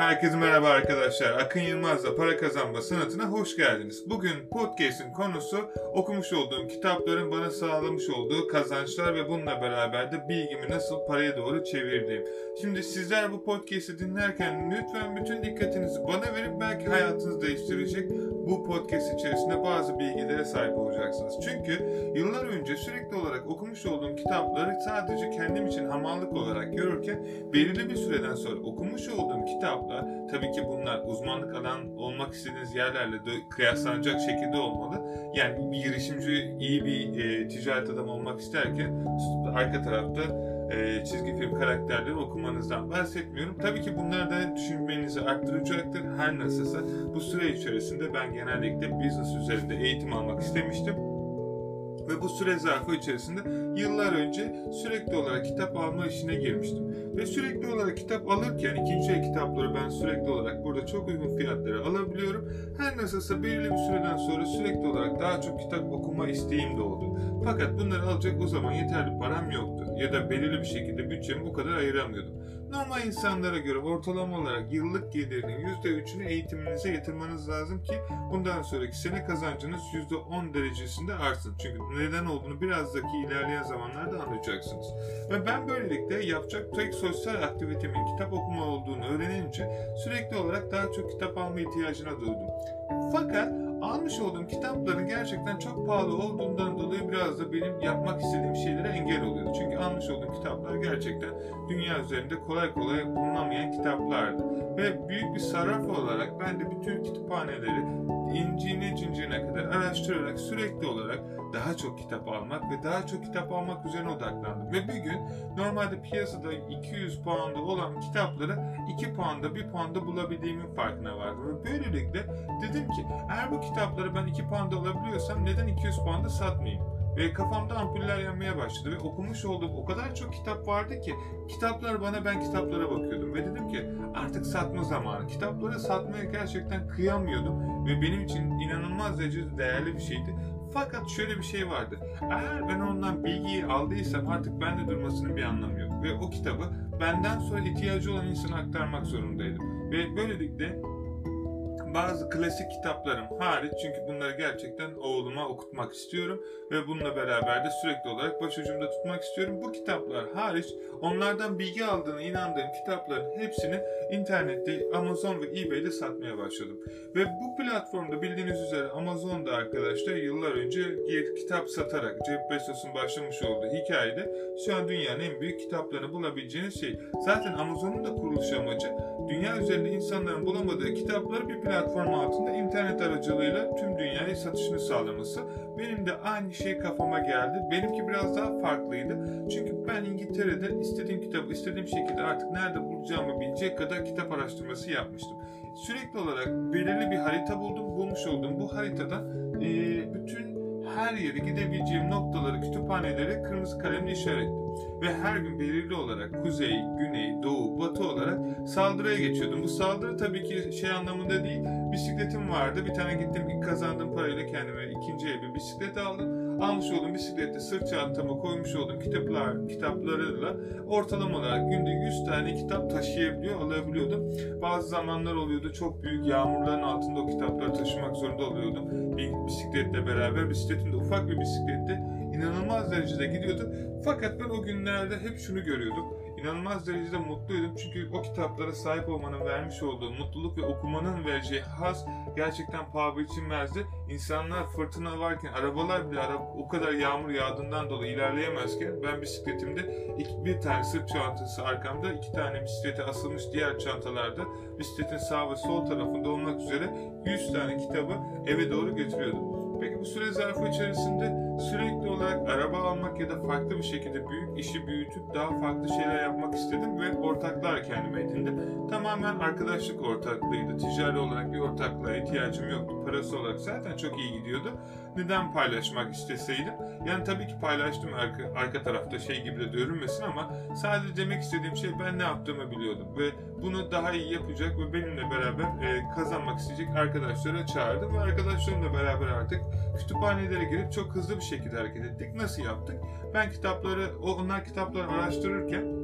Herkese merhaba arkadaşlar. Akın Yılmaz'la para kazanma sanatına hoş geldiniz. Bugün podcast'in konusu okumuş olduğum kitapların bana sağlamış olduğu kazançlar ve bununla beraber de bilgimi nasıl paraya doğru çevirdiğim. Şimdi sizler bu podcast'i dinlerken lütfen bütün dikkatinizi bana verip belki hayatınızı değiştirecek bu podcast içerisinde bazı bilgilere sahip olacaksınız. Çünkü yıllar önce sürekli olarak okumuş olduğum kitapları sadece kendim için hamallık olarak görürken belirli bir süreden sonra okumuş olduğum kitaplar, tabii ki bunlar uzmanlık alan olmak istediğiniz yerlerle de kıyaslanacak şekilde olmalı. Yani bir girişimci, iyi bir e, ticaret adamı olmak isterken arka tarafta e, çizgi film karakterleri okumanızdan bahsetmiyorum. Tabii ki bunlar da düşünmenizi arttıracaktır. Her nasılsa bu süre içerisinde ben genellikle business üzerinde eğitim almak istemiştim. Ve bu süre zarfı içerisinde yıllar önce sürekli olarak kitap alma işine girmiştim. Ve sürekli olarak kitap alırken ikinci el kitapları ben sürekli olarak burada çok uygun fiyatlara alabiliyorum. Her nasılsa belirli bir süreden sonra sürekli olarak daha çok kitap okuma isteğim de oldu. Fakat bunları alacak o zaman yeterli param yoktu. Ya da belirli bir şekilde bütçemi bu kadar ayıramıyordum. Normal insanlara göre ortalama olarak yıllık gelirinin %3'ünü eğitiminize yatırmanız lazım ki bundan sonraki sene kazancınız %10 derecesinde artsın. Çünkü neden olduğunu birazdaki ilerleyen zamanlarda anlayacaksınız. Ve ben böylelikle yapacak tek sosyal aktivitemin kitap okuma olduğunu öğrenince sürekli olarak daha çok kitap alma ihtiyacına duydum. Fakat almış olduğum kitapların gerçekten çok pahalı olduğundan dolayı biraz da benim yapmak istediğim şeylere engel oluyordu. Çünkü almış olduğum kitaplar gerçekten dünya üzerinde kolay kolay bulunamayan kitaplardı. Ve büyük bir sarraf olarak ben de bütün kütüphaneleri inciğine cinciğine kadar araştırarak sürekli olarak daha çok kitap almak ve daha çok kitap almak üzerine odaklandım. Ve bir gün normalde piyasada 200 puanda olan kitapları 2 puanda 1 puanda bulabildiğimin farkına vardım. Ve böylelikle dedim ki eğer bu kitapları ben 2 puanda alabiliyorsam neden 200 puanda satmayayım? Ve kafamda ampuller yanmaya başladı ve okumuş olduğum o kadar çok kitap vardı ki kitaplar bana ben kitaplara bakıyordum ve dedim ki artık satma zamanı. Kitapları satmaya gerçekten kıyamıyordum ve benim için inanılmaz derecede değerli bir şeydi. Fakat şöyle bir şey vardı. Eğer ben ondan bilgiyi aldıysam artık bende durmasının bir anlamı yok. Ve o kitabı benden sonra ihtiyacı olan insana aktarmak zorundaydım. Ve böylelikle bazı klasik kitaplarım hariç çünkü bunları gerçekten oğluma okutmak istiyorum ve bununla beraber de sürekli olarak başucumda tutmak istiyorum. Bu kitaplar hariç onlardan bilgi aldığına inandığım kitapların hepsini internette Amazon ve eBay'de satmaya başladım. Ve bu platformda bildiğiniz üzere Amazon'da arkadaşlar yıllar önce bir kitap satarak Jeff Bezos'un başlamış olduğu hikayede şu an dünyanın en büyük kitaplarını bulabileceğiniz şey. Zaten Amazon'un da kuruluş amacı dünya üzerinde insanların bulamadığı kitapları bir platform altında internet aracılığıyla tüm dünyaya satışını sağlaması. Benim de aynı şey kafama geldi. Benimki biraz daha farklıydı. Çünkü ben İngiltere'de istediğim kitabı istediğim şekilde artık nerede bulacağımı bilecek kadar kitap araştırması yapmıştım. Sürekli olarak belirli bir harita buldum. Bulmuş olduğum bu haritada e, bütün her yere gidebileceğim noktaları, kütüphaneleri kırmızı kalemle işaretledim. Ve her gün belirli olarak kuzey, güney, doğu, batı olarak saldırıya geçiyordum. Bu saldırı tabii ki şey anlamında değil. Bisikletim vardı. Bir tane gittim kazandığım parayla kendime ikinci el bir bisiklet aldım. Almış olduğum bisiklette sırt çantama koymuş olduğum kitaplar, kitaplarıyla ortalama olarak günde 100 tane kitap taşıyabiliyor, alabiliyordum. Bazı zamanlar oluyordu çok büyük yağmurların altında o kitapları taşımak zorunda oluyordum. Bir bisikletle beraber, bisikletim de ufak bir bisiklette inanılmaz derecede gidiyordu. Fakat ben o günlerde hep şunu görüyordum. İnanılmaz derecede mutluydum çünkü o kitaplara sahip olmanın vermiş olduğu mutluluk ve okumanın vereceği haz gerçekten paha biçilmezdi. İnsanlar fırtına varken, arabalar bile araba, o kadar yağmur yağdığından dolayı ilerleyemezken ben bisikletimde iki, bir tane sırt çantası arkamda, iki tane bisiklete asılmış diğer çantalarda bisikletin sağ ve sol tarafında olmak üzere 100 tane kitabı eve doğru götürüyordum. Peki bu süre zarfı içerisinde sürekli olarak araba almak ya da farklı bir şekilde büyük işi büyütüp daha farklı şeyler yapmak istedim ve ortaklar kendime edindim. Tamamen arkadaşlık ortaklığıydı. Ticari olarak bir ortaklığa ihtiyacım yoktu. Parası olarak zaten çok iyi gidiyordu. Neden paylaşmak isteseydim? Yani tabii ki paylaştım arka, arka tarafta şey gibi de görünmesin ama sadece demek istediğim şey ben ne yaptığımı biliyordum ve bunu daha iyi yapacak ve benimle beraber e, kazanmak isteyecek arkadaşlara çağırdım ve arkadaşlarımla beraber artık kütüphanelere girip çok hızlı bir şekilde hareket ettik. Nasıl yaptık? Ben kitapları, onlar kitapları araştırırken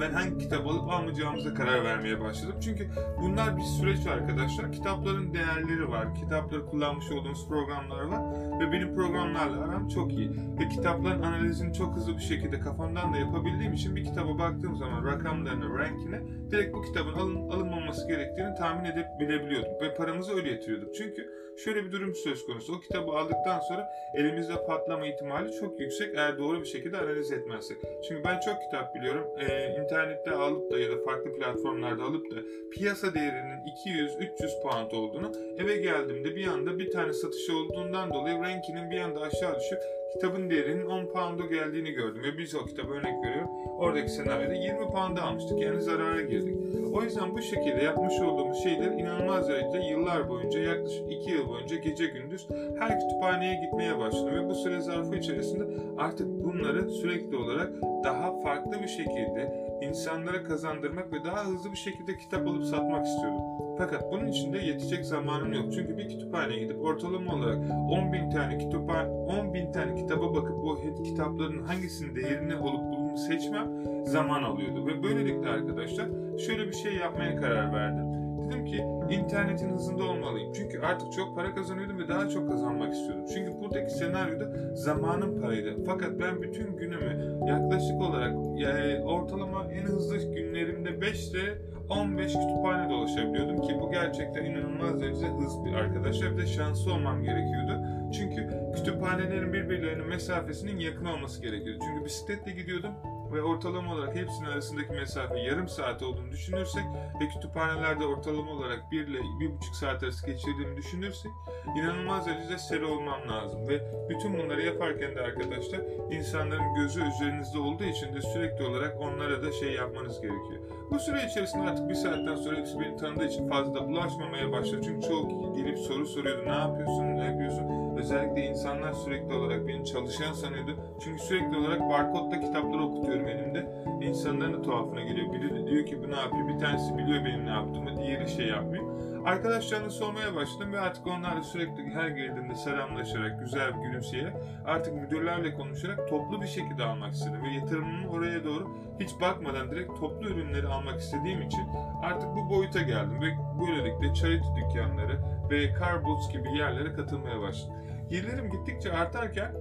ben hangi kitap alıp almayacağımıza karar vermeye başladım. Çünkü bunlar bir süreç arkadaşlar. Kitapların değerleri var. Kitapları kullanmış olduğumuz programlar var. Ve benim programlarla aram çok iyi. Ve kitapların analizini çok hızlı bir şekilde kafamdan da yapabildiğim için bir kitaba baktığım zaman rakamlarını, rankine direkt bu kitabın alın, alınmaması gerektiğini tahmin edebiliyordum. Ve paramızı öyle yatırıyorduk. Çünkü şöyle bir durum söz konusu. O kitabı aldıktan sonra elimizde patlama ihtimali çok yüksek eğer doğru bir şekilde analiz etmezsek. Çünkü ben çok kitap biliyorum. Ee, internette alıp da ya da farklı platformlarda alıp da piyasa değerinin 200-300 pound olduğunu eve geldiğimde bir anda bir tane satış olduğundan dolayı rankinin bir anda aşağı düşüp kitabın değerinin 10 pound'a geldiğini gördüm ve biz o kitabı örnek veriyorum. Oradaki senaryoda 20 pound'a almıştık yani zarara girdik. O yüzden bu şekilde yapmış olduğumuz şeyler inanılmaz derecede yıllar boyunca yaklaşık 2 yıl boyunca gece gündüz her kütüphaneye gitmeye başladım ve bu süre zarfı içerisinde artık bunları sürekli olarak daha farklı bir şekilde insanlara kazandırmak ve daha hızlı bir şekilde kitap alıp satmak istiyordum. Fakat bunun için de yetecek zamanım yok. Çünkü bir kütüphaneye gidip ortalama olarak 10 bin tane kütüphane, 10 bin tane kitaba bakıp bu kitapların hangisinin değerini olup bulunu seçmem zaman alıyordu. Ve böylelikle arkadaşlar şöyle bir şey yapmaya karar verdim. Dedim ki internetin hızında olmalıyım. Çünkü artık çok para kazanıyordum ve daha çok kazanmak istiyordum. Çünkü buradaki senaryoda zamanım paraydı. Fakat ben bütün günümü yaklaşık olarak yani ortalama en hızlı günlerimde 5 ile 15 kütüphane dolaşabiliyordum ki bu gerçekten inanılmaz derecede hızlı arkadaşlar. Bir de şanslı olmam gerekiyordu. Çünkü kütüphanelerin birbirlerinin mesafesinin yakın olması gerekiyordu. Çünkü bisikletle gidiyordum ve ortalama olarak hepsinin arasındaki mesafe yarım saat olduğunu düşünürsek ve kütüphanelerde ortalama olarak 1 ile 1,5 saat arası geçirdiğimi düşünürsek inanılmaz derecede seri olmam lazım ve bütün bunları yaparken de arkadaşlar insanların gözü üzerinizde olduğu için de sürekli olarak onlara da şey yapmanız gerekiyor. Bu süre içerisinde artık bir saatten sonra hepsi beni tanıdığı için fazla bulaşmamaya başladı. Çünkü çoğu gelip soru soruyordu. Ne yapıyorsun? Ne yapıyorsun? Özellikle insanlar sürekli olarak beni çalışan sanıyordu. Çünkü sürekli olarak barkodla kitapları okutuyorum elimde. İnsanların da tuhafına geliyor. Biri diyor ki bu ne yapıyor? Bir tanesi biliyor benim ne yaptığımı, diğeri şey yapmıyor. Arkadaşlarını sormaya başladım ve artık onlarla sürekli her girdiğimde selamlaşarak, güzel bir gülümseyerek, artık müdürlerle konuşarak toplu bir şekilde almak istedim. Ve yatırımımı oraya doğru hiç bakmadan direkt toplu ürünleri almak istediğim için artık bu boyuta geldim ve böylelikle charity dükkanları ve car boots gibi yerlere katılmaya başladım. Gelirim gittikçe artarken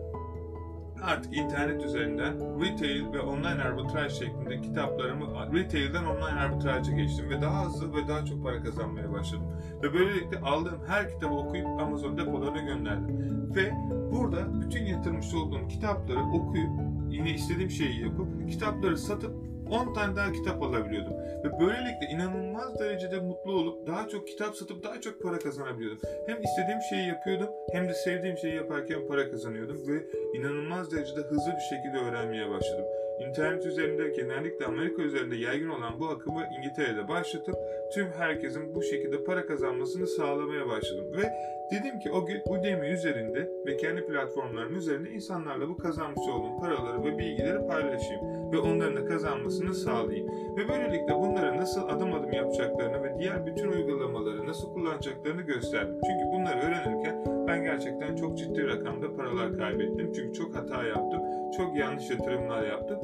artık internet üzerinden retail ve online arbitraj şeklinde kitaplarımı retail'den online arbitraja geçtim ve daha hızlı ve daha çok para kazanmaya başladım. Ve böylelikle aldığım her kitabı okuyup Amazon depolarına gönderdim. Ve burada bütün yatırmış olduğum kitapları okuyup yine istediğim şeyi yapıp kitapları satıp 10 tane daha kitap alabiliyordum. Ve böylelikle inanılmaz derecede mutlu olup daha çok kitap satıp daha çok para kazanabiliyordum. Hem istediğim şeyi yapıyordum hem de sevdiğim şeyi yaparken para kazanıyordum ve inanılmaz derecede hızlı bir şekilde öğrenmeye başladım. İnternet üzerinde genellikle Amerika üzerinde yaygın olan bu akımı İngiltere'de başlatıp tüm herkesin bu şekilde para kazanmasını sağlamaya başladım. Ve dedim ki o gün Udemy üzerinde ve kendi platformlarım üzerinde insanlarla bu kazanmış olduğum paraları ve bilgileri paylaşayım ve onların da kazanmasını sağlayayım. Ve böylelikle bunları nasıl adım adım yapacaklarını ve diğer bütün uygulamaları nasıl kullanacaklarını gösterdim. Çünkü bunları öğrenirken ben gerçekten çok ciddi rakamda paralar kaybettim. Çünkü çok hata yaptım, çok yanlış yatırımlar yaptım.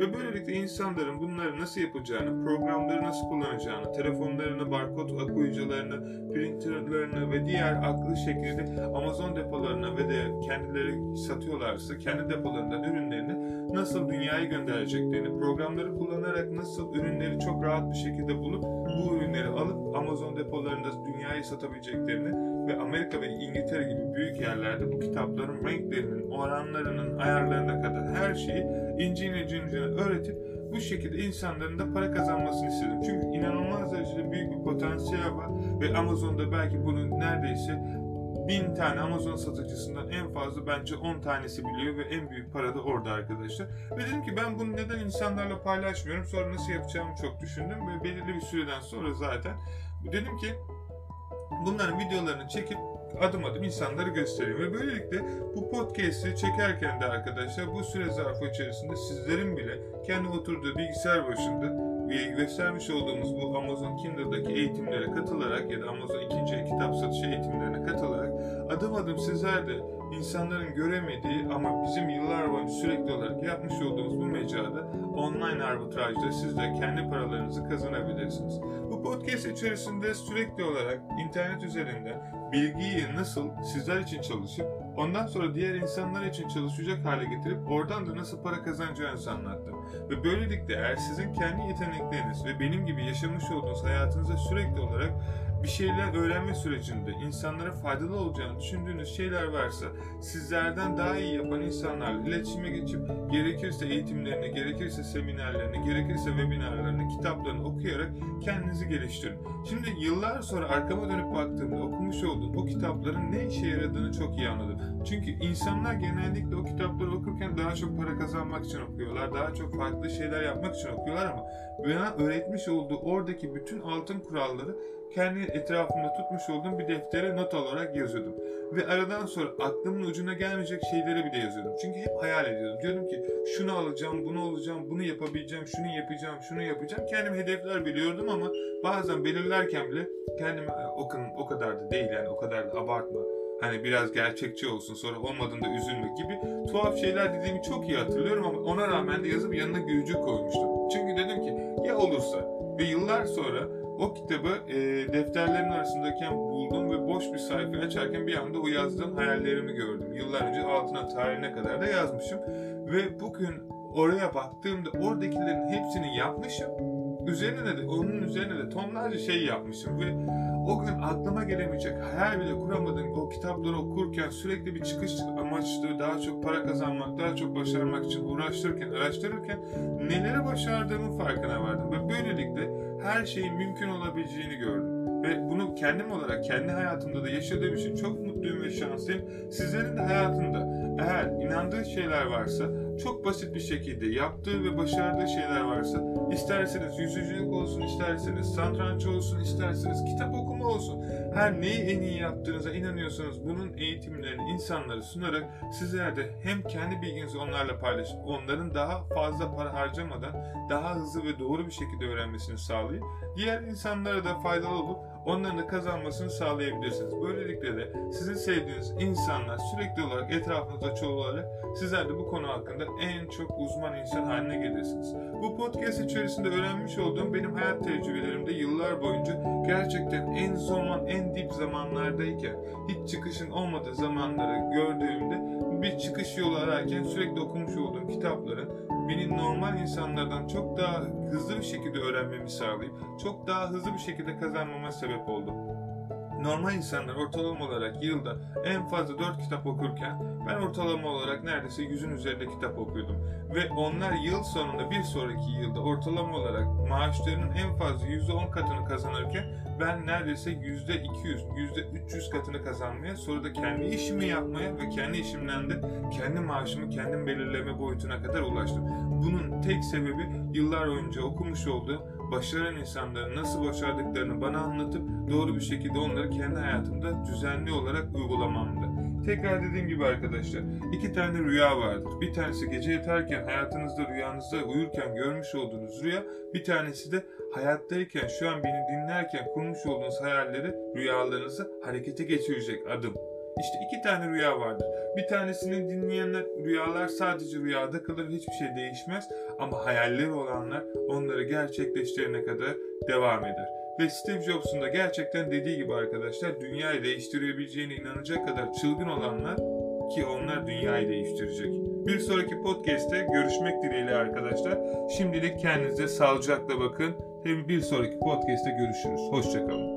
Ve böylelikle insanların bunları nasıl yapacağını, programları nasıl kullanacağını, telefonlarını, barkod okuyucularını, printerlarını ve diğer akıllı şekilde Amazon depolarına ve de kendileri satıyorlarsa kendi depolarından ürünlerini nasıl dünyaya göndereceklerini, programları kullanarak nasıl ürünleri çok rahat bir şekilde bulup bu ürünleri alıp Amazon depolarında dünyaya satabileceklerini ve Amerika ve İngiltere gibi büyük yerlerde bu kitapların renklerinin, oranlarının, ayarlarına kadar her şeyi incine cincine öğretip bu şekilde insanların da para kazanmasını istedim. Çünkü inanılmaz derecede büyük bir potansiyel var ve Amazon'da belki bunun neredeyse bin tane Amazon satıcısından en fazla bence 10 tanesi biliyor ve en büyük para da orada arkadaşlar. Ve dedim ki ben bunu neden insanlarla paylaşmıyorum sonra nasıl yapacağımı çok düşündüm ve belirli bir süreden sonra zaten dedim ki bunların videolarını çekip adım adım insanları göstereyim. Ve böylelikle bu podcast'i çekerken de arkadaşlar bu süre zarfı içerisinde sizlerin bile kendi oturduğu bilgisayar başında göstermiş olduğumuz bu Amazon Kindle'daki eğitimlere katılarak ya da Amazon ikinci kitap satışı eğitimlerine katılarak adım adım sizler de insanların göremediği ama bizim yıllar boyunca sürekli olarak yapmış olduğumuz bu mecrada online arbitrajda siz de kendi paralarınızı kazanabilirsiniz. Bu podcast içerisinde sürekli olarak internet üzerinde bilgiyi nasıl sizler için çalışıp ondan sonra diğer insanlar için çalışacak hale getirip oradan da nasıl para kazanacağınızı anlattım. Ve böylelikle eğer sizin kendi yetenekleriniz ve benim gibi yaşamış olduğunuz hayatınızda sürekli olarak bir şeyler öğrenme sürecinde insanlara faydalı olacağını düşündüğünüz şeyler varsa sizlerden daha iyi yapan insanlarla iletişime geçip gerekirse eğitimlerini, gerekirse seminerlerini, gerekirse webinarlarını, kitaplarını okuyarak kendinizi geliştirin. Şimdi yıllar sonra arkama dönüp baktığımda okumuş olduğum o kitapların ne işe yaradığını çok iyi anladım. Çünkü insanlar genellikle o kitapları okurken daha çok para kazanmak için okuyorlar, daha çok farklı şeyler yapmak için okuyorlar ama bana öğretmiş olduğu oradaki bütün altın kuralları kendi etrafımda tutmuş olduğum bir deftere not olarak yazıyordum. Ve aradan sonra aklımın ucuna gelmeyecek şeyleri bile yazıyordum. Çünkü hep hayal ediyordum. Diyordum ki şunu alacağım, bunu alacağım, bunu yapabileceğim, şunu yapacağım, şunu yapacağım. Kendim hedefler biliyordum ama bazen belirlerken bile kendime o, o kadar da değil yani o kadar da abartma. Hani biraz gerçekçi olsun sonra olmadığında üzülme gibi tuhaf şeyler dediğimi çok iyi hatırlıyorum ama ona rağmen de yazıp yanına gülücük koymuştum. Çünkü dedim ki ya olursa ve yıllar sonra o kitabı e, defterlerin arasındayken buldum ve boş bir sayfa açarken bir anda o yazdığım hayallerimi gördüm. Yıllar önce altına tarihine kadar da yazmışım. Ve bugün oraya baktığımda oradakilerin hepsini yapmışım. Üzerine de onun üzerine de tonlarca şey yapmışım ve o gün aklıma gelemeyecek, hayal bile kuramadığım o kitapları okurken sürekli bir çıkış amaçlı daha çok para kazanmak, daha çok başarmak için uğraştırırken, araştırırken neleri başardığımın farkına vardım. Ve böylelikle her şeyin mümkün olabileceğini gördüm. Ve bunu kendim olarak, kendi hayatımda da yaşadığım için çok mutluyum ve şanslıyım. Sizlerin de hayatında eğer inandığı şeyler varsa, çok basit bir şekilde yaptığı ve başardığı şeyler varsa, isterseniz yüzücülük olsun, isterseniz satranç olsun, isterseniz kitap okuma olsun, her neyi en iyi yaptığınıza inanıyorsanız bunun eğitimlerini insanlara sunarak sizler de hem kendi bilginizi onlarla paylaşıp onların daha fazla para harcamadan daha hızlı ve doğru bir şekilde öğrenmesini sağlayıp diğer insanlara da faydalı olup onların da kazanmasını sağlayabilirsiniz. Böylelikle de sizin sevdiğiniz insanlar sürekli olarak etrafınızda çoğalarak sizler de bu konu hakkında en çok uzman insan haline gelirsiniz. Bu podcast içerisinde öğrenmiş olduğum benim hayat tecrübelerimde yıllar boyunca gerçekten en zaman, en dip zamanlardayken hiç çıkışın olmadığı zamanları gördüğümde bir çıkış yolu ararken sürekli okumuş olduğum kitapların beni normal insanlardan çok daha hızlı bir şekilde öğrenmemi sağlayıp çok daha hızlı bir şekilde kazanmama sebep oldu. Normal insanlar ortalama olarak yılda en fazla 4 kitap okurken ben ortalama olarak neredeyse 100'ün üzerinde kitap okuyordum. Ve onlar yıl sonunda bir sonraki yılda ortalama olarak maaşlarının en fazla %10 katını kazanırken ben neredeyse %200, %300 katını kazanmaya sonra da kendi işimi yapmaya ve kendi işimden de kendi maaşımı kendim belirleme boyutuna kadar ulaştım. Bunun tek sebebi yıllar önce okumuş olduğum başaran insanların nasıl başardıklarını bana anlatıp doğru bir şekilde onları kendi hayatımda düzenli olarak uygulamamdı. Tekrar dediğim gibi arkadaşlar, iki tane rüya vardır. Bir tanesi gece yatarken hayatınızda rüyanızda uyurken görmüş olduğunuz rüya, bir tanesi de hayattayken şu an beni dinlerken kurmuş olduğunuz hayalleri, rüyalarınızı harekete geçirecek adım. İşte iki tane rüya vardır. Bir tanesini dinleyenler rüyalar sadece rüyada kalır hiçbir şey değişmez ama hayalleri olanlar onları gerçekleştirene kadar devam eder. Ve Steve Jobs'un da gerçekten dediği gibi arkadaşlar dünyayı değiştirebileceğine inanacak kadar çılgın olanlar ki onlar dünyayı değiştirecek. Bir sonraki podcast'te görüşmek dileğiyle arkadaşlar. Şimdilik kendinize sağlıcakla bakın. Hem bir sonraki podcast'te görüşürüz. Hoşçakalın.